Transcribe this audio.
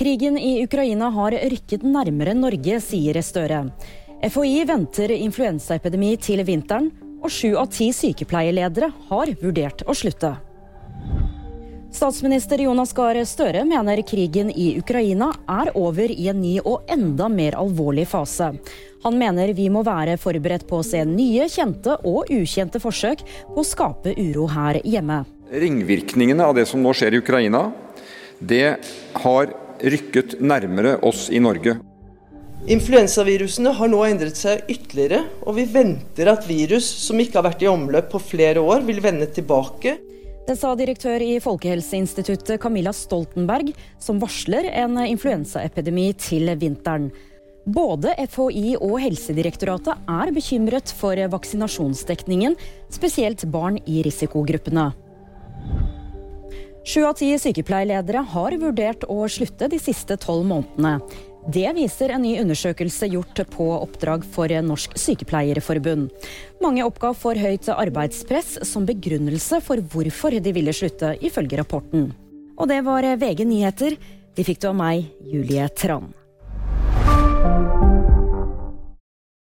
Krigen i Ukraina har rykket nærmere Norge, sier Støre. FHI venter influensaepidemi til vinteren, og sju av ti sykepleierledere har vurdert å slutte. Statsminister Jonas Gahr Støre mener krigen i Ukraina er over i en ny og enda mer alvorlig fase. Han mener vi må være forberedt på å se nye, kjente og ukjente forsøk på å skape uro her hjemme. Ringvirkningene av det som nå skjer i Ukraina, det har rykket nærmere oss i Norge. Influensavirusene har nå endret seg ytterligere, og vi venter at virus som ikke har vært i omløp på flere år, vil vende tilbake. Det sa direktør i Folkehelseinstituttet Camilla Stoltenberg, som varsler en influensaepidemi til vinteren. Både FHI og Helsedirektoratet er bekymret for vaksinasjonsdekningen, spesielt barn i risikogruppene. Sju av ti sykepleierledere har vurdert å slutte de siste tolv månedene. Det viser en ny undersøkelse gjort på oppdrag for Norsk Sykepleierforbund. Mange oppgav for høyt arbeidspress som begrunnelse for hvorfor de ville slutte, ifølge rapporten. Og det var VG nyheter. De fikk du av meg, Julie Tran.